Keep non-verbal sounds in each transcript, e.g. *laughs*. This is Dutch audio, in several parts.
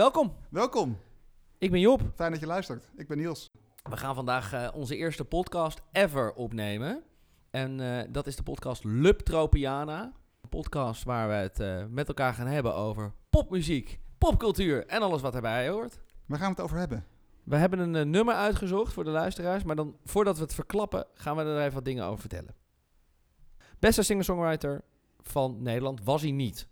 Welkom, Welkom. ik ben Job. Fijn dat je luistert. Ik ben Niels. We gaan vandaag eh, onze eerste podcast ever opnemen. En eh, dat is de podcast Lub Tropiana. Een podcast waar we het eh, met elkaar gaan hebben over popmuziek, popcultuur en alles wat erbij hoort. Waar gaan we het over hebben? We hebben een nummer uitgezocht voor de luisteraars, maar dan voordat we het verklappen gaan we er even wat dingen over vertellen. Beste singer-songwriter van Nederland was hij niet.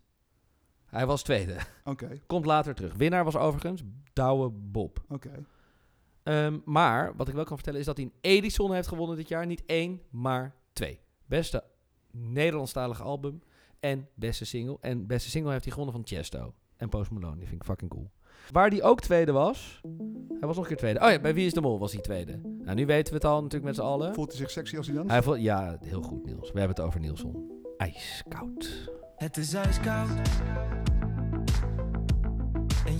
Hij was tweede. Oké, Komt later terug. Winnaar was overigens Douwe Bob. oké. Ehm, maar wat ik wel kan vertellen is dat hij een Edison heeft gewonnen dit jaar. Niet één, maar twee. Beste Nederlandstalige album en beste single. En beste single heeft hij gewonnen van Chesto en Post Malone. Die vind ik fucking cool. Waar hij ook tweede was. Hij was nog een keer tweede. Oh ja, bij Wie is de Mol was hij tweede. Nou, nu weten we het al natuurlijk met z'n allen. Voelt hij zich sexy als hij danst? Hij voelt, ja, heel goed Niels. We hebben het over Nielson. IJskoud. Het is ijskoud.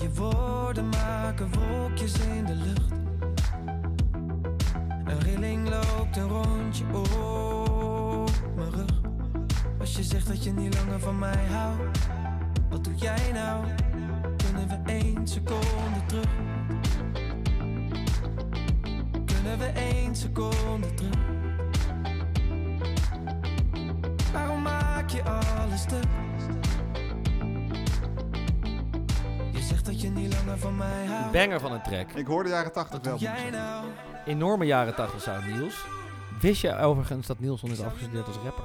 Je woorden maken wolkjes in de lucht. Een rilling loopt een rondje op mijn rug. Als je zegt dat je niet langer van mij houdt, wat doe jij nou? Kunnen we één seconde terug? Kunnen we één seconde terug? Waarom maak je alles stuk? Banger van een track. Ik hoor de jaren 80 Wat wel. nou? Enorme jaren 80 sound Niels. Wist je overigens dat Nielson is afgestudeerd als rapper?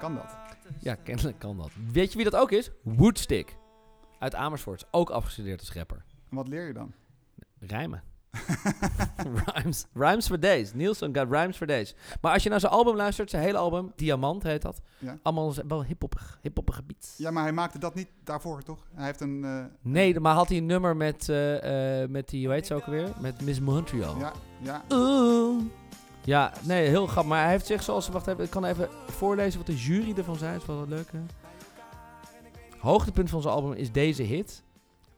Kan dat? Ja, kennelijk kan dat. Weet je wie dat ook is? Woodstick. Uit Amersfoort. Ook afgestudeerd als rapper. En wat leer je dan? Rijmen. *laughs* rhymes. Rhymes for days. Nielsen got rhymes for days. Maar als je naar zijn album luistert, zijn hele album, Diamant heet dat. Ja. Allemaal wel hip-hop hip gebied. Ja, maar hij maakte dat niet daarvoor, toch? Hij heeft een... eh, Nee, maar had hij een nummer met, eh, eh, met die, hoe heet ze ook alweer? Met Miss Montreal. Ja, ja. Oeh. Ja, nee, heel grappig. Maar hij heeft zich zoals... Wacht even, ik kan even voorlezen wat de jury ervan zei. Het is wel wat leuk, hè? Hoogtepunt van zijn album is deze hit.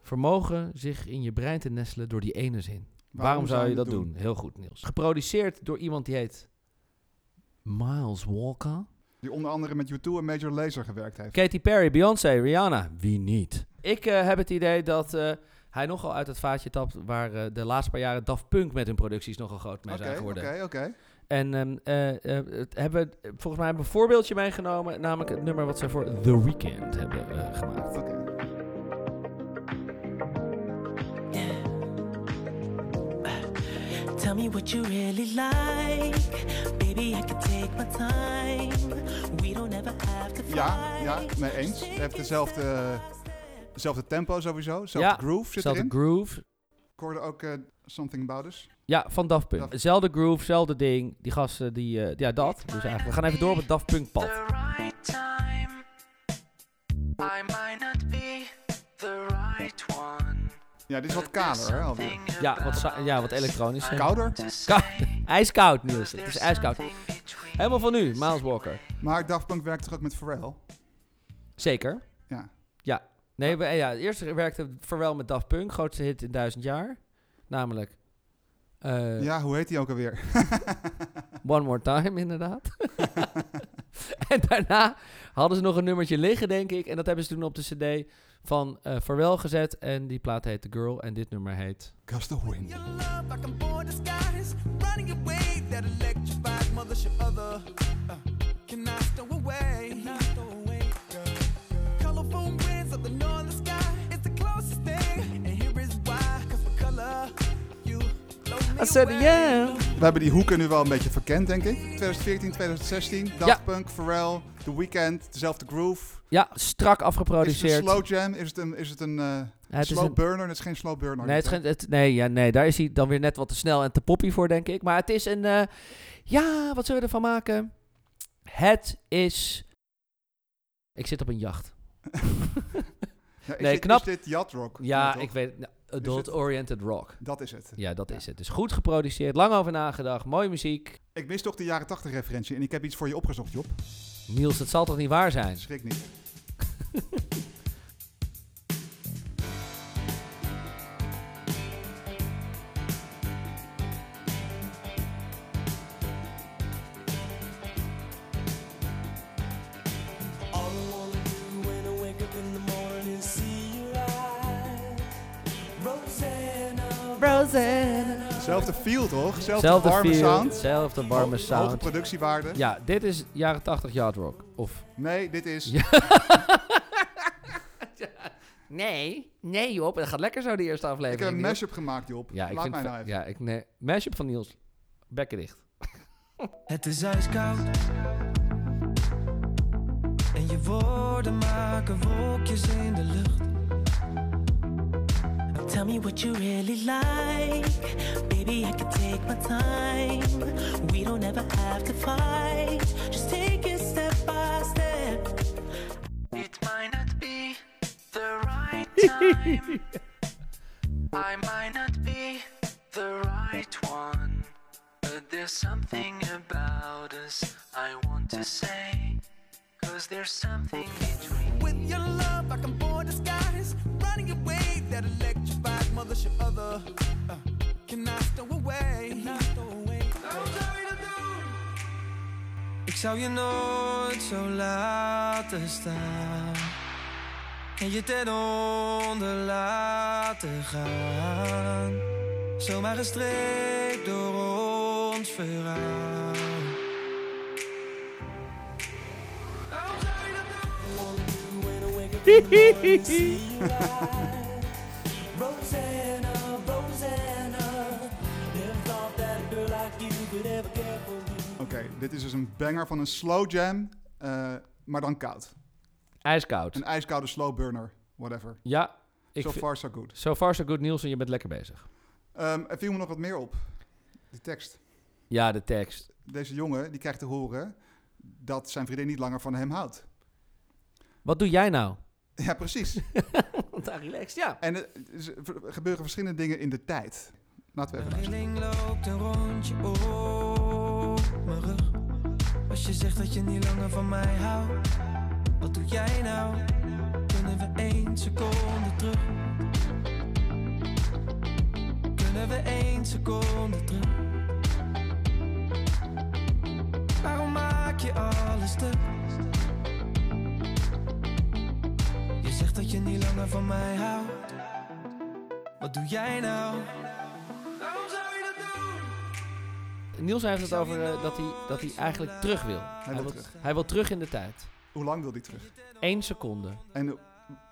Vermogen zich in je brein te nestelen door die ene zin. Waarom, zou je dat doen? Heel goed, Niels. Geproduceerd door iemand die heet... Miles Walker. Die onder andere met U2 en Major Lazer gewerkt heeft. Katy Perry, Beyoncé, Rihanna. Wie niet? Ik eh, heb het idee dat eh, hij nogal uit het vaatje tapt... waar eh, de laatste paar jaren Daft Punk met hun producties nogal groot mee zijn Oké, geworden. oké, oké. En het hebben, volgens mij hebben we een voorbeeldje meegenomen. Namelijk het nummer wat ze voor The Weeknd hebben gemaakt. Oké. Tell me what you really like. Baby, I can take my time. We don't ever have to fight. Ja, ja, mee eens. Hij heeft dezelfde, dezelfde tempo sowieso. Dezelfde Ja, groove zit Zelfde erin. groove. Ik hoorde ook eh, Something About Us. Ja, van Daft Punk. Daft- Hetzelfde groove, zelfde ding. Die gasten, die, eh, ja, dat. Dus eigenlijk, we gaan even door op het Daft Punk pad. Ja, dit is wat kaler, hè, alweer. Ja, wat, ja, wat elektronisch. hè. Kouder. Ka- *laughs* ijskoud, Niels. Het is ijskoud. Helemaal van nu, Miles Walker. Maar Daft Punk werkt toch ook met Pharrell? Zeker. Ja. Ja. Nee, we, ja, eerst werkte Pharrell met Daft Punk. Grootste hit in duizend jaar. Namelijk... eh, Ja, hoe heet die ook alweer? *laughs* One More Time, inderdaad. *laughs* en daarna hadden ze nog een nummertje liggen, denk ik. En dat hebben ze toen op de cd van eh Pharrell gezet. En die plaat heet The Girl. En dit nummer heet... Gust of Wind. Your love like a born disguise. Running away, that electrified mother should other. I said away. yeah. We hebben die hoeken nu wel een beetje verkend, denk ik. 2014, 2016. Daft Ja. Punk, Pharrell, The Weeknd, dezelfde groove. Ja, strak Is het een afgeproduceerd. slow jam? Is het een, is het een eh, het is slow een- burner? Het is geen slow burner. Nee, het, geen- het- nee, ja, nee, daar is hij dan weer net wat te snel en te poppy voor, denk ik. Maar het is een... eh, ja, wat zullen we ervan maken? Het is... Ik zit op een jacht. Ja, is nee, dit, knap. Is dit yacht rock? Ja, ik weet het. Nou, Adult-oriented rock. Dat is het. Ja, dat Ja. is het. Dus goed geproduceerd, lang over nagedacht, mooie muziek. Ik mis toch de jaren 80 referentie en ik heb iets voor je opgezocht, Job. Niels, dat zal toch niet waar zijn? Schrik niet. *laughs* Zelfde feel toch? Zelfde Zelfde warme feel, sound. zelfde warme Hoge sound. productiewaarde. Ja, dit is jaren 80 yard rock. Of... Nee, dit is... *laughs* Ja. Nee, nee Job, dat gaat lekker zo, die eerste ik heb aflevering. een mashup gemaakt, Job. Ja, ik Laat vind mij nou even. Ja, ik, nee. Mashup van Niels. Bekken dicht. *laughs* Het is ijskoud. En je woorden maken wolkjes in de lucht. Tell me what you really like. Baby, I can take my time. We don't ever have to fight. Just take it step by step. It might not be the right *laughs* time. I might not be the right one. But there's something about us I want to say. Cause there's something between. With your love, I can that electrified mother should other. Uh, can I stow away? Can I stow away? Ik zou je nooit zo laten staan. En je ten onder laten gaan. Zomaar gestreept door ons verhaal. Rosanna, dit is dus een banger van een slow jam, eh, maar dan koud. IJskoud. Een ijskoude slow burner, whatever. Ja, ik so far so good. So far so good, Niels, en je bent lekker bezig. Ehm, er viel me nog wat meer op. Die tekst. Ja, de tekst. Deze jongen die krijgt te horen dat zijn vriendin niet langer van hem houdt. Wat doe jij nou? Ja, precies. *laughs* Daar relaxed, ja. en er is- er gebeuren verschillende dingen in de tijd. Laten we even De luisteren. rilling loopt een rondje op Als je zegt dat je niet langer van mij houdt, wat doe jij nou? Kunnen we één seconde terug? Kunnen we één seconde terug? Waarom maak je alles stuk? Je zegt dat je niet langer van mij houdt. Wat doe jij nou? Niels heeft het over eh, dat, hij, dat hij eigenlijk terug wil. Hij, wil wil terug. hij wil terug in de tijd. Hoe lang wil die terug? Eén seconde. En eh,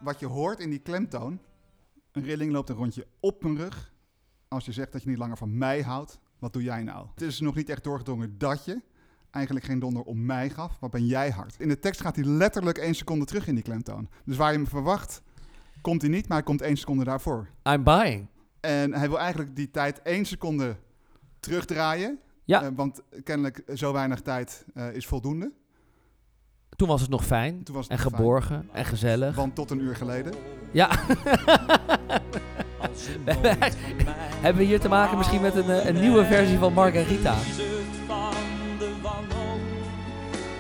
wat je hoort in die klemtoon, een rilling loopt een rondje op mijn rug. Als je zegt dat je niet langer van mij houdt, wat doe jij nou? Het is nog niet echt doorgedrongen dat je eigenlijk geen donder om mij gaf. Wat ben jij hard? In de tekst gaat hij letterlijk één seconde terug in die klemtoon. Dus waar je hem verwacht, komt hij niet, maar hij komt één seconde daarvoor. I'm buying. En hij wil eigenlijk die tijd één seconde terugdraaien. Ja. Eh, want kennelijk zo weinig tijd eh, is voldoende. Toen was het nog fijn. Toen was het En nog fijn. geborgen. En gezellig. Want tot een uur geleden. Ja. *laughs* Hebben we hier te maken misschien met een, eh, een nieuwe versie van Margarita? van de wanhoop.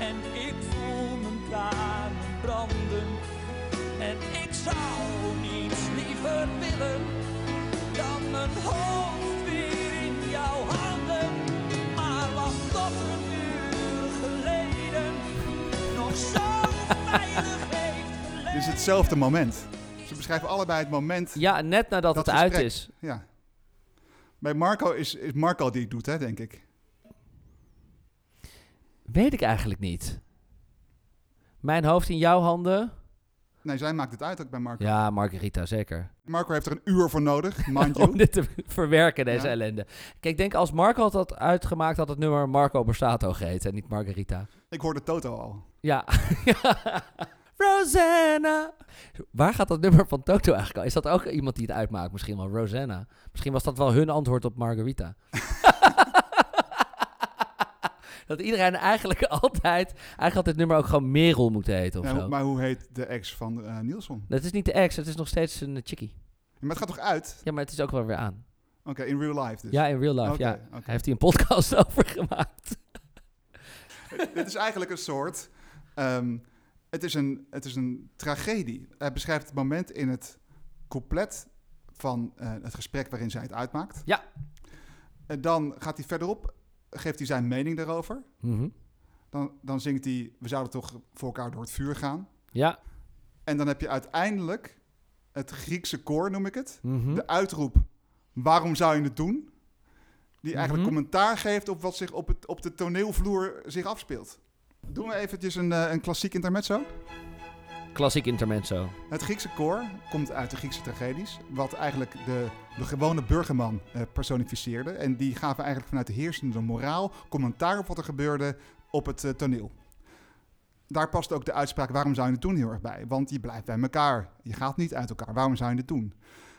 En ik voel mijn branden. En ik zou niets liever willen dan mijn hoofd is hetzelfde moment. Ze beschrijven allebei het moment. Ja, net nadat Dat het uit is. Ja. Bij Marco is, is Marco die het doet, hè, denk ik. Weet ik eigenlijk niet. Mijn hoofd in jouw handen? Nee, zij maakt het uit ook bij Marco. Ja, Margarita, zeker. Marco heeft er een uur voor nodig, *laughs* mind you. Om dit te *laughs* verwerken, deze Ja. ellende. Kijk, ik denk als Marco had dat uitgemaakt, had het nummer Marco Borsato geheten en niet Margarita. Ik hoorde Toto al. Ja. *laughs* Rosanna. Waar gaat dat nummer van Toto eigenlijk al? Is dat ook iemand die het uitmaakt? Misschien wel Rosanna. Misschien was dat wel hun antwoord op Margarita. *laughs* dat iedereen eigenlijk altijd, eigenlijk had dit nummer ook gewoon Merel moeten heten of Ja, zo. hoe- maar hoe heet de ex van eh Nielsen? Dat is niet de ex, het is nog steeds een eh, chickie. Maar het gaat toch uit? Ja, maar het is ook wel weer aan. Oké, in real life dus. Ja, in real life, ja. oké. Hij heeft hier een podcast *laughs* over gemaakt. Dit is eigenlijk een soort... ehm, het, is een, het is een tragedie. Hij beschrijft het moment in het couplet van eh, het gesprek waarin zij het uitmaakt. Ja. En dan gaat hij verderop, geeft hij zijn mening daarover. Mhm. Dan, dan zingt hij, we zouden toch voor elkaar door het vuur gaan. Ja, En dan heb je uiteindelijk het Griekse koor, noem ik het. Mhm. De uitroep, waarom zou je het doen? Die eigenlijk Mhm. commentaar geeft op wat zich op, het, op de toneelvloer zich afspeelt. Doen we eventjes een, eh, een klassiek intermezzo? Klassiek intermezzo. Het Griekse koor komt uit de Griekse tragedies, wat eigenlijk de, de gewone burgerman eh, personificeerde. En die gaven eigenlijk vanuit de heersende moraal commentaar op wat er gebeurde op het eh, toneel. Daar past ook de uitspraak waarom zou je het doen heel erg bij. Want je blijft bij elkaar. Je gaat niet uit elkaar. Waarom zou je het doen?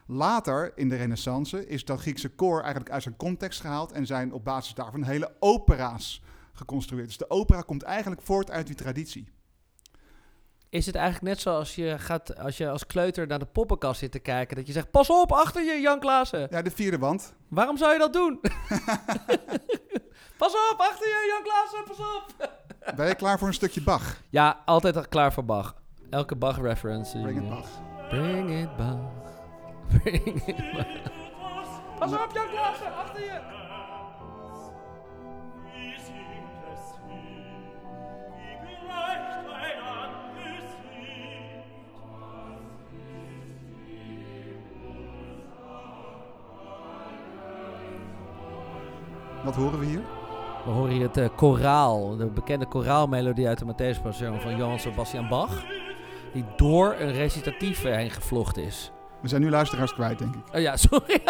Later in de renaissance is dat Griekse koor eigenlijk uit zijn context gehaald en zijn op basis daarvan hele opera's geconstrueerd. Dus de opera komt eigenlijk voort uit die traditie. Is het eigenlijk net zoals je gaat, als je als kleuter naar de poppenkast zit te kijken, dat je zegt, pas op, achter je, Jan Klaassen. Ja, de vierde wand. Waarom zou je dat doen? *laughs* *laughs* pas op, achter je, Jan Klaassen, pas op. *laughs* Ben je klaar voor een stukje Bach? Ja, altijd al klaar voor Bach. Elke Bach-reference. Bring it Bach. Bring it Bach. Bring it Bach. Pas op, Jan Klaassen, achter je. Wat horen we hier? We horen hier het eh, koraal, de bekende koraalmelodie uit de Matthäus-passion van Johann Sebastian Bach. Die door een recitatief heen gevlochten is. We zijn nu luisteraars kwijt, denk ik. Oh ja, *laughs* sorry.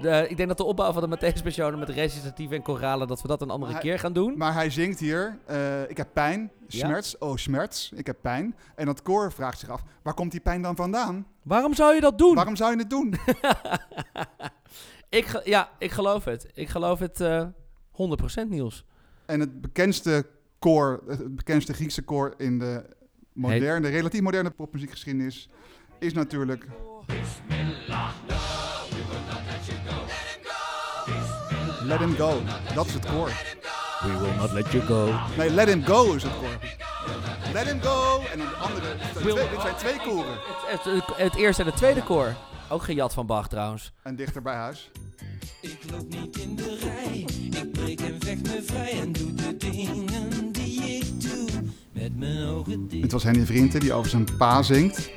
De- ik denk dat de opbouw van de Matthäus-passion met recitatief en koralen, dat we dat een andere hij- keer gaan doen. Maar hij zingt hier, eh, ik heb pijn, Ja. schmerz, oh schmerz, ik heb pijn. En dat koor vraagt zich af, waar komt die pijn dan vandaan? Waarom zou je dat doen? Waarom zou je het doen? *laughs* Ik, ja, ik geloof het. Ik geloof het eh 100% Niels. En het bekendste koor, het bekendste Griekse koor in de moderne, relatief moderne popmuziekgeschiedenis is natuurlijk... Let Him Go. Dat is het koor. We will not let you go. Nee, Let Him Go is het koor. Let Him Go. En dan de andere. Dit zijn, Will- twee, dit zijn twee koren. Het, het, het eerste en het tweede koor. Ook gejat van Bach trouwens. En dichter bij huis. Ik loop niet in de rij, ik breek en vecht me vrij en doe de dingen die ik doe met mijn ogen dicht. Het was Henny Vrienden die over zijn pa zingt.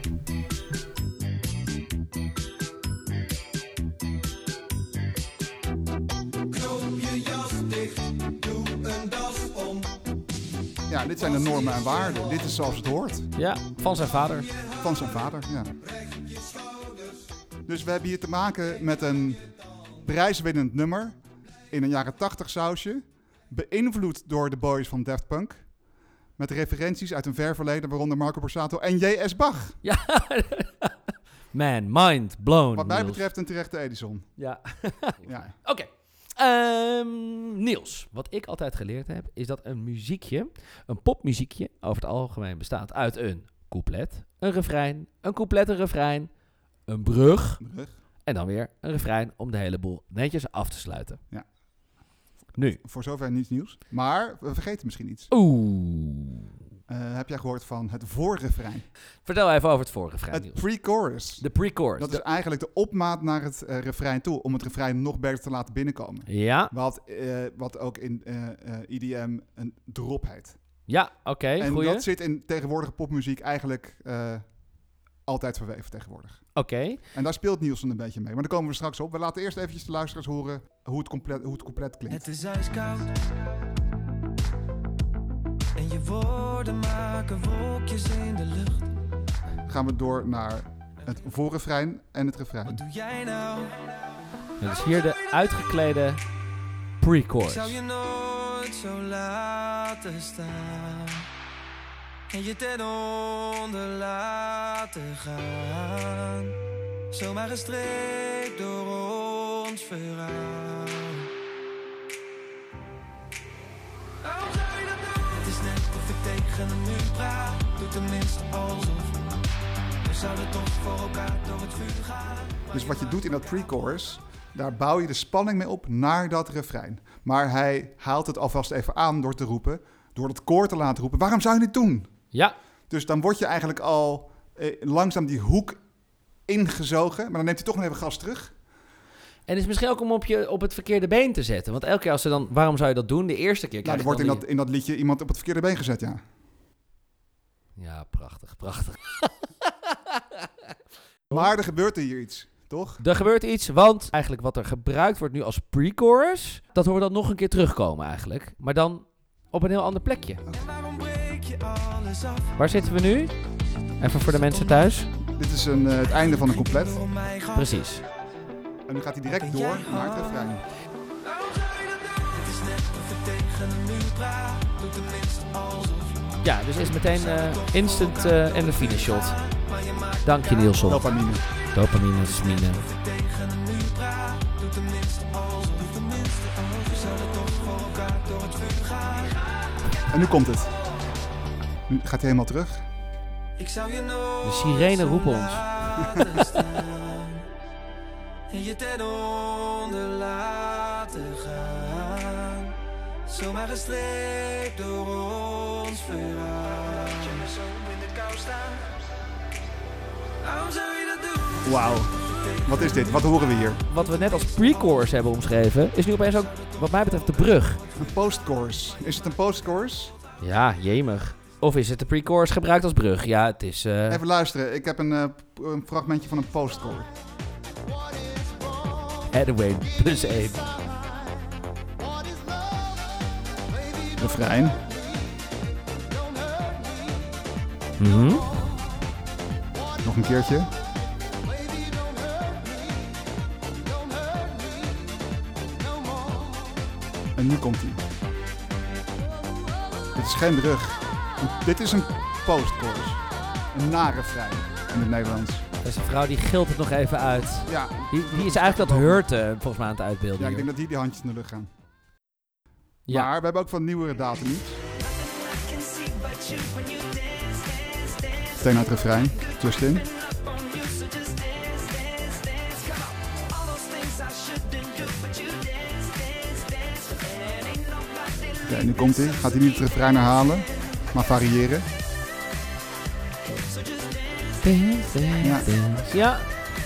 Ja, dit zijn de normen en waarden. Dit is zoals het hoort. Ja, van zijn vader. Van zijn vader, ja. Dus we hebben hier te maken met een prijswinnend nummer in een jaren 80 sausje. Beïnvloed door de boys van Daft Punk. Met referenties uit een ver verleden, waaronder Marco Borsato en J.S. Bach. Ja. Man, mind blown. Wat mij Niels. betreft een terechte Edison. Ja. Ja. *laughs* Oké. Ehm, Niels, wat ik altijd geleerd heb, is dat een muziekje, een popmuziekje, over het algemeen bestaat uit een couplet, een refrein, een couplet, een refrein, een brug Terug. en dan weer een refrein om de hele boel netjes af te sluiten. Ja. Nu. Voor zover niets nieuws. Maar we vergeten misschien iets. Oeh. Eh, heb jij gehoord van het voorrefrein? Vertel even over het vorige refrein, Het pre-chorus. De pre-chorus. Dat is eigenlijk de opmaat naar het eh, refrein toe. Om het refrein nog beter te laten binnenkomen. Ja, Wat, eh, wat ook in eh, eh, IDM een drop heet. ja, oké, en goeie. dat zit in tegenwoordige popmuziek eigenlijk eh, altijd verweven tegenwoordig. Oké, En daar speelt Nielsen een beetje mee. Maar daar komen we straks op. We laten eerst eventjes de luisteraars horen hoe het compleet, hoe het compleet klinkt. Het is ijskoud. Je woorden maken wolkjes in de lucht. Gaan we door naar het voorrefrein en het refrein. Wat doe jij nou? dat is hier de uitgeklede Ik pre-chorus. zou je nooit zo laten staan. En je ten onder laten gaan. Zomaar gestreept door ons verhaal. Praat. Doe tenminste alsof. We zouden toch voor elkaar door het vuur gaan. Dus wat je doet in dat pre-chorus, daar bouw je de spanning mee op naar dat refrein. Maar hij haalt het alvast even aan door te roepen, door het koor te laten roepen. Waarom zou je dit doen? Ja, Dus dan word je eigenlijk al eh, langzaam die hoek ingezogen, maar dan neemt hij toch nog even gas terug. En het is misschien ook om op, je, op het verkeerde been te zetten. Want elke keer als ze dan... Waarom zou je dat doen? De eerste keer Nou, krijg er wordt in dat, in dat liedje iemand op het verkeerde been gezet, ja. Ja, prachtig, prachtig. *laughs* Maar er gebeurt hier iets, toch? Er gebeurt iets, want eigenlijk wat er gebruikt wordt nu als pre-chorus, dat horen we dan nog een keer terugkomen eigenlijk. Maar dan op een heel ander plekje. Waarom breek je alles af? Waar zitten we nu? Even voor de mensen thuis. Dit is een, eh, het einde van een couplet. Precies. En nu gaat hij direct door naar het refrein. Waarom zou je dat doen? Het is net of ik tegen een muur praat. Doe tenminste alsof. Ja, dus is meteen eh, instant uh, endorphine shot. Dank je Nielsen. Dopamine. Dopamine, smine. Vuur gaan. En nu komt het. Nu gaat hij helemaal terug. Ik zou je nooit De sirene roepen ons. En je ten onder laten gaan. Zomaar gestreept door Wauw. Wat is dit? Wat horen we hier? Wat we net als pre-chorus hebben omschreven, is nu opeens ook, wat mij betreft, de brug. Een postcourse. Is het een postcourse? Ja, jemig. Of is het de pre-chorus gebruikt als brug? Ja, het is... eh, Even luisteren. Ik heb een, p- een fragmentje van een postcore. Hathaway plus 1. Refrein. Mhm. Nog een keertje. En nu komt hij. Dit is geen brug. Dit is een postchorus. Een narefrein in het Nederlands. Deze vrouw die gilt het nog even uit. Ja, Die, die is eigenlijk dat hurten volgens mij aan het uitbeelden. ja ik denk dat hier die handjes in de lucht gaan. Ja. Maar we hebben ook van nieuwere data niet. Naar het refrein. Justin. Oké, nu komt hij. Gaat hij niet het refrein herhalen, maar variëren. Ja. Ja.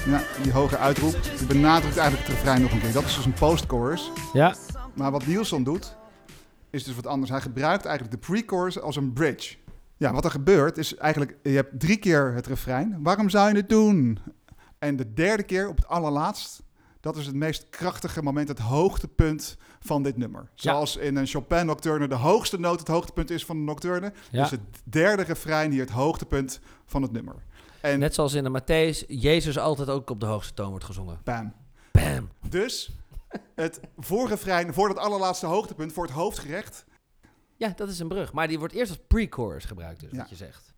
Ja, die hoge uitroep. Die benadrukt eigenlijk het refrein nog een keer. Dat is dus een postchorus. Ja. Maar wat Nielsen doet, is dus wat anders. Hij gebruikt eigenlijk de pre-chorus als een bridge. Ja, wat er gebeurt is eigenlijk, je hebt drie keer het refrein. Waarom zou je het doen? En de derde keer, op het allerlaatst, dat is het meest krachtige moment, het hoogtepunt van dit nummer. Ja. Zoals in een Chopin-nocturne de hoogste noot het hoogtepunt is van de nocturne. Ja. Dus het derde refrein hier het hoogtepunt van het nummer. En Net zoals in de Matthäus, Jezus altijd ook op de hoogste toon wordt gezongen. bam. Bam. Dus het voorrefrein voor dat allerlaatste hoogtepunt, voor het hoofdgerecht, Ja, dat is een brug. Maar die wordt eerst als pre-chorus gebruikt, dus Ja. wat je zegt.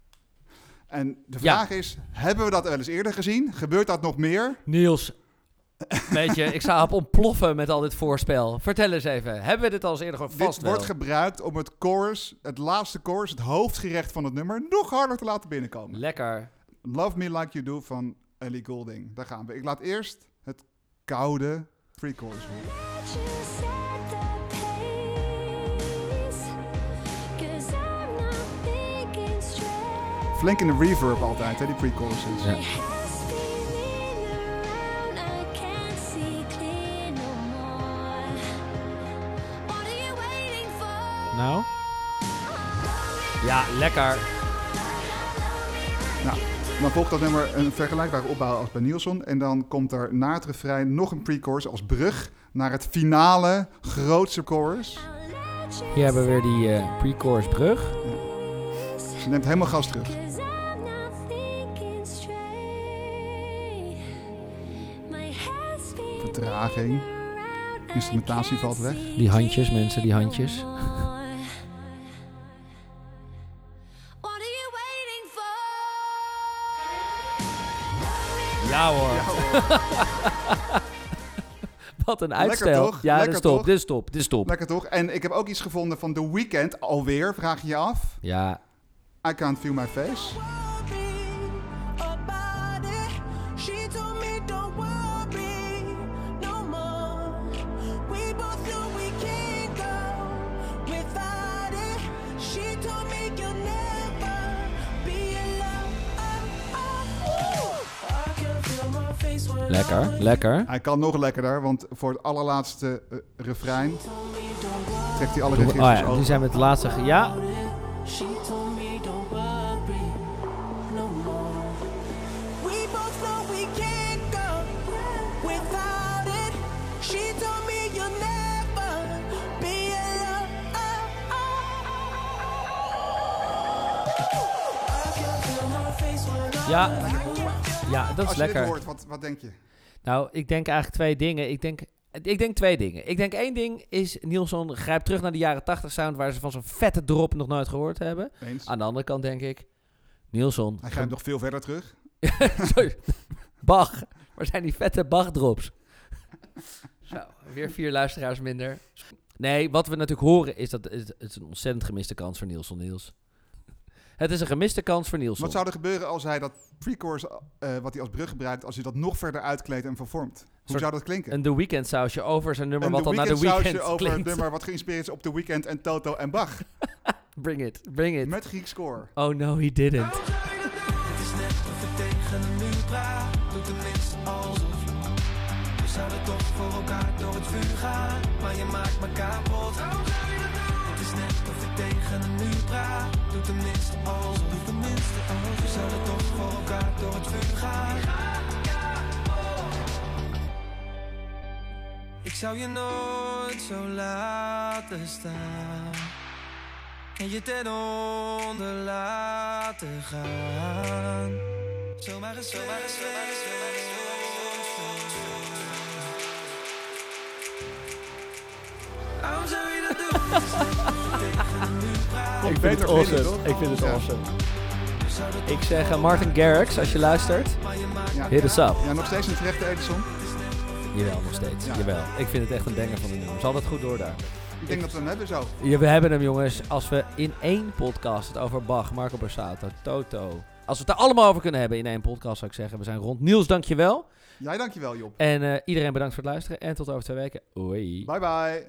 En de Ja. vraag is, hebben we dat wel eens eerder gezien? Gebeurt dat nog meer? Niels, weet je, ik zou op ontploffen met al dit voorspel. Vertel eens even, hebben we dit al eens eerder gewoon vast Dit wordt gebruikt om het chorus, het laatste chorus, het hoofdgerecht van het nummer, nog harder te laten binnenkomen. Lekker. Love Me Like You Do van Ellie Goulding. Daar gaan we. Ik laat eerst het koude pre-chorus horen. Flink in de reverb altijd, hè, die pre-choruses. Ja. Nou? Ja, lekker. Nou, dan volgt dat nummer een vergelijkbare opbouw als bij Nielsen. En dan komt er na het refrein nog een pre-chorus als brug naar het finale grootste chorus. Hier hebben we weer die eh, pre-chorus brug. Ze neemt helemaal gas terug. Vertraging. Instrumentatie valt weg. Die handjes, mensen, die handjes. Ja hoor. *laughs* Wat een uitstel. toch? Ja, Lekker dit is top, dit is top, dit is top. Lekker toch? En ik heb ook iets gevonden van The Weeknd alweer, vraag je je af. Ja, I Can't Feel My Face. Lekker, lekker. Hij kan nog lekkerder, want voor het allerlaatste uh, refrein trekt hij alle Doe, registers oh ja, over. Nu zijn we het laatste. Ja. Ja, ja dat is Als je lekker. Dit hoort, wat, wat denk je? Nou, ik denk eigenlijk twee dingen. Ik denk, ik denk twee dingen. Ik denk één ding is, Nielsen grijpt terug naar de jaren 80 sound... waar ze van zo'n vette drop nog nooit gehoord hebben. Eens. Aan de andere kant denk ik... Nielsen, Hij gaat nog veel verder terug. *laughs* Sorry. Bach. Waar zijn die vette Bach-drops? *laughs* Zo, weer vier luisteraars minder. Nee, wat we natuurlijk horen is dat het, het is een ontzettend gemiste kans voor Nielsen Niels. Het is een gemiste kans voor Nielsen. Wat zou er gebeuren als hij dat pre-chorus, eh, wat hij als brug gebruikt, als hij dat nog verder uitkleedt en vervormt? Hoe zou dat klinken? Een The Weeknd sausje over zijn nummer wat The dan naar The Weeknd Weeknd sausje over het klinkt. nummer wat geïnspireerd is op The Weeknd en Toto en Bach. *laughs* Bring it, bring it. Met Griek score. Oh no, he didn't. Het is net of ik tegen een muur praat. Doe tenminste alsof. We zouden toch voor elkaar door het vuur gaan. Maar je maakt me kapot. Net of ik tegen een muur praat. Doe tenminste alsof. Doe tenminste alsof. We zouden toch voor elkaar door het vuur gaan. Ik zou je nooit zo laten staan. En je ten onder laten gaan. Zomaar eens, zomaar eens, zomaar eens, zomaar eens, Ik vind het awesome. Ik vind het awesome. Ik zeg eh, Martin Garrix, als je luistert, Ja. hit us up. Ja, nog steeds een terechte Edison. Jawel, nog steeds. Ja. Jawel. Ik vind het echt een banger van de nummer. Zal dat goed door daar? Ik denk dat we hem hebben zo. Ja, we hebben hem, jongens. Als we in één podcast het over Bach, Marco Borsato, Toto... Als we het er allemaal over kunnen hebben in één podcast, zou ik zeggen. We zijn rond. Niels, dankjewel. Jij dankjewel, Job. En eh, iedereen bedankt voor het luisteren. En tot over twee weken. Hoi. Bye bye.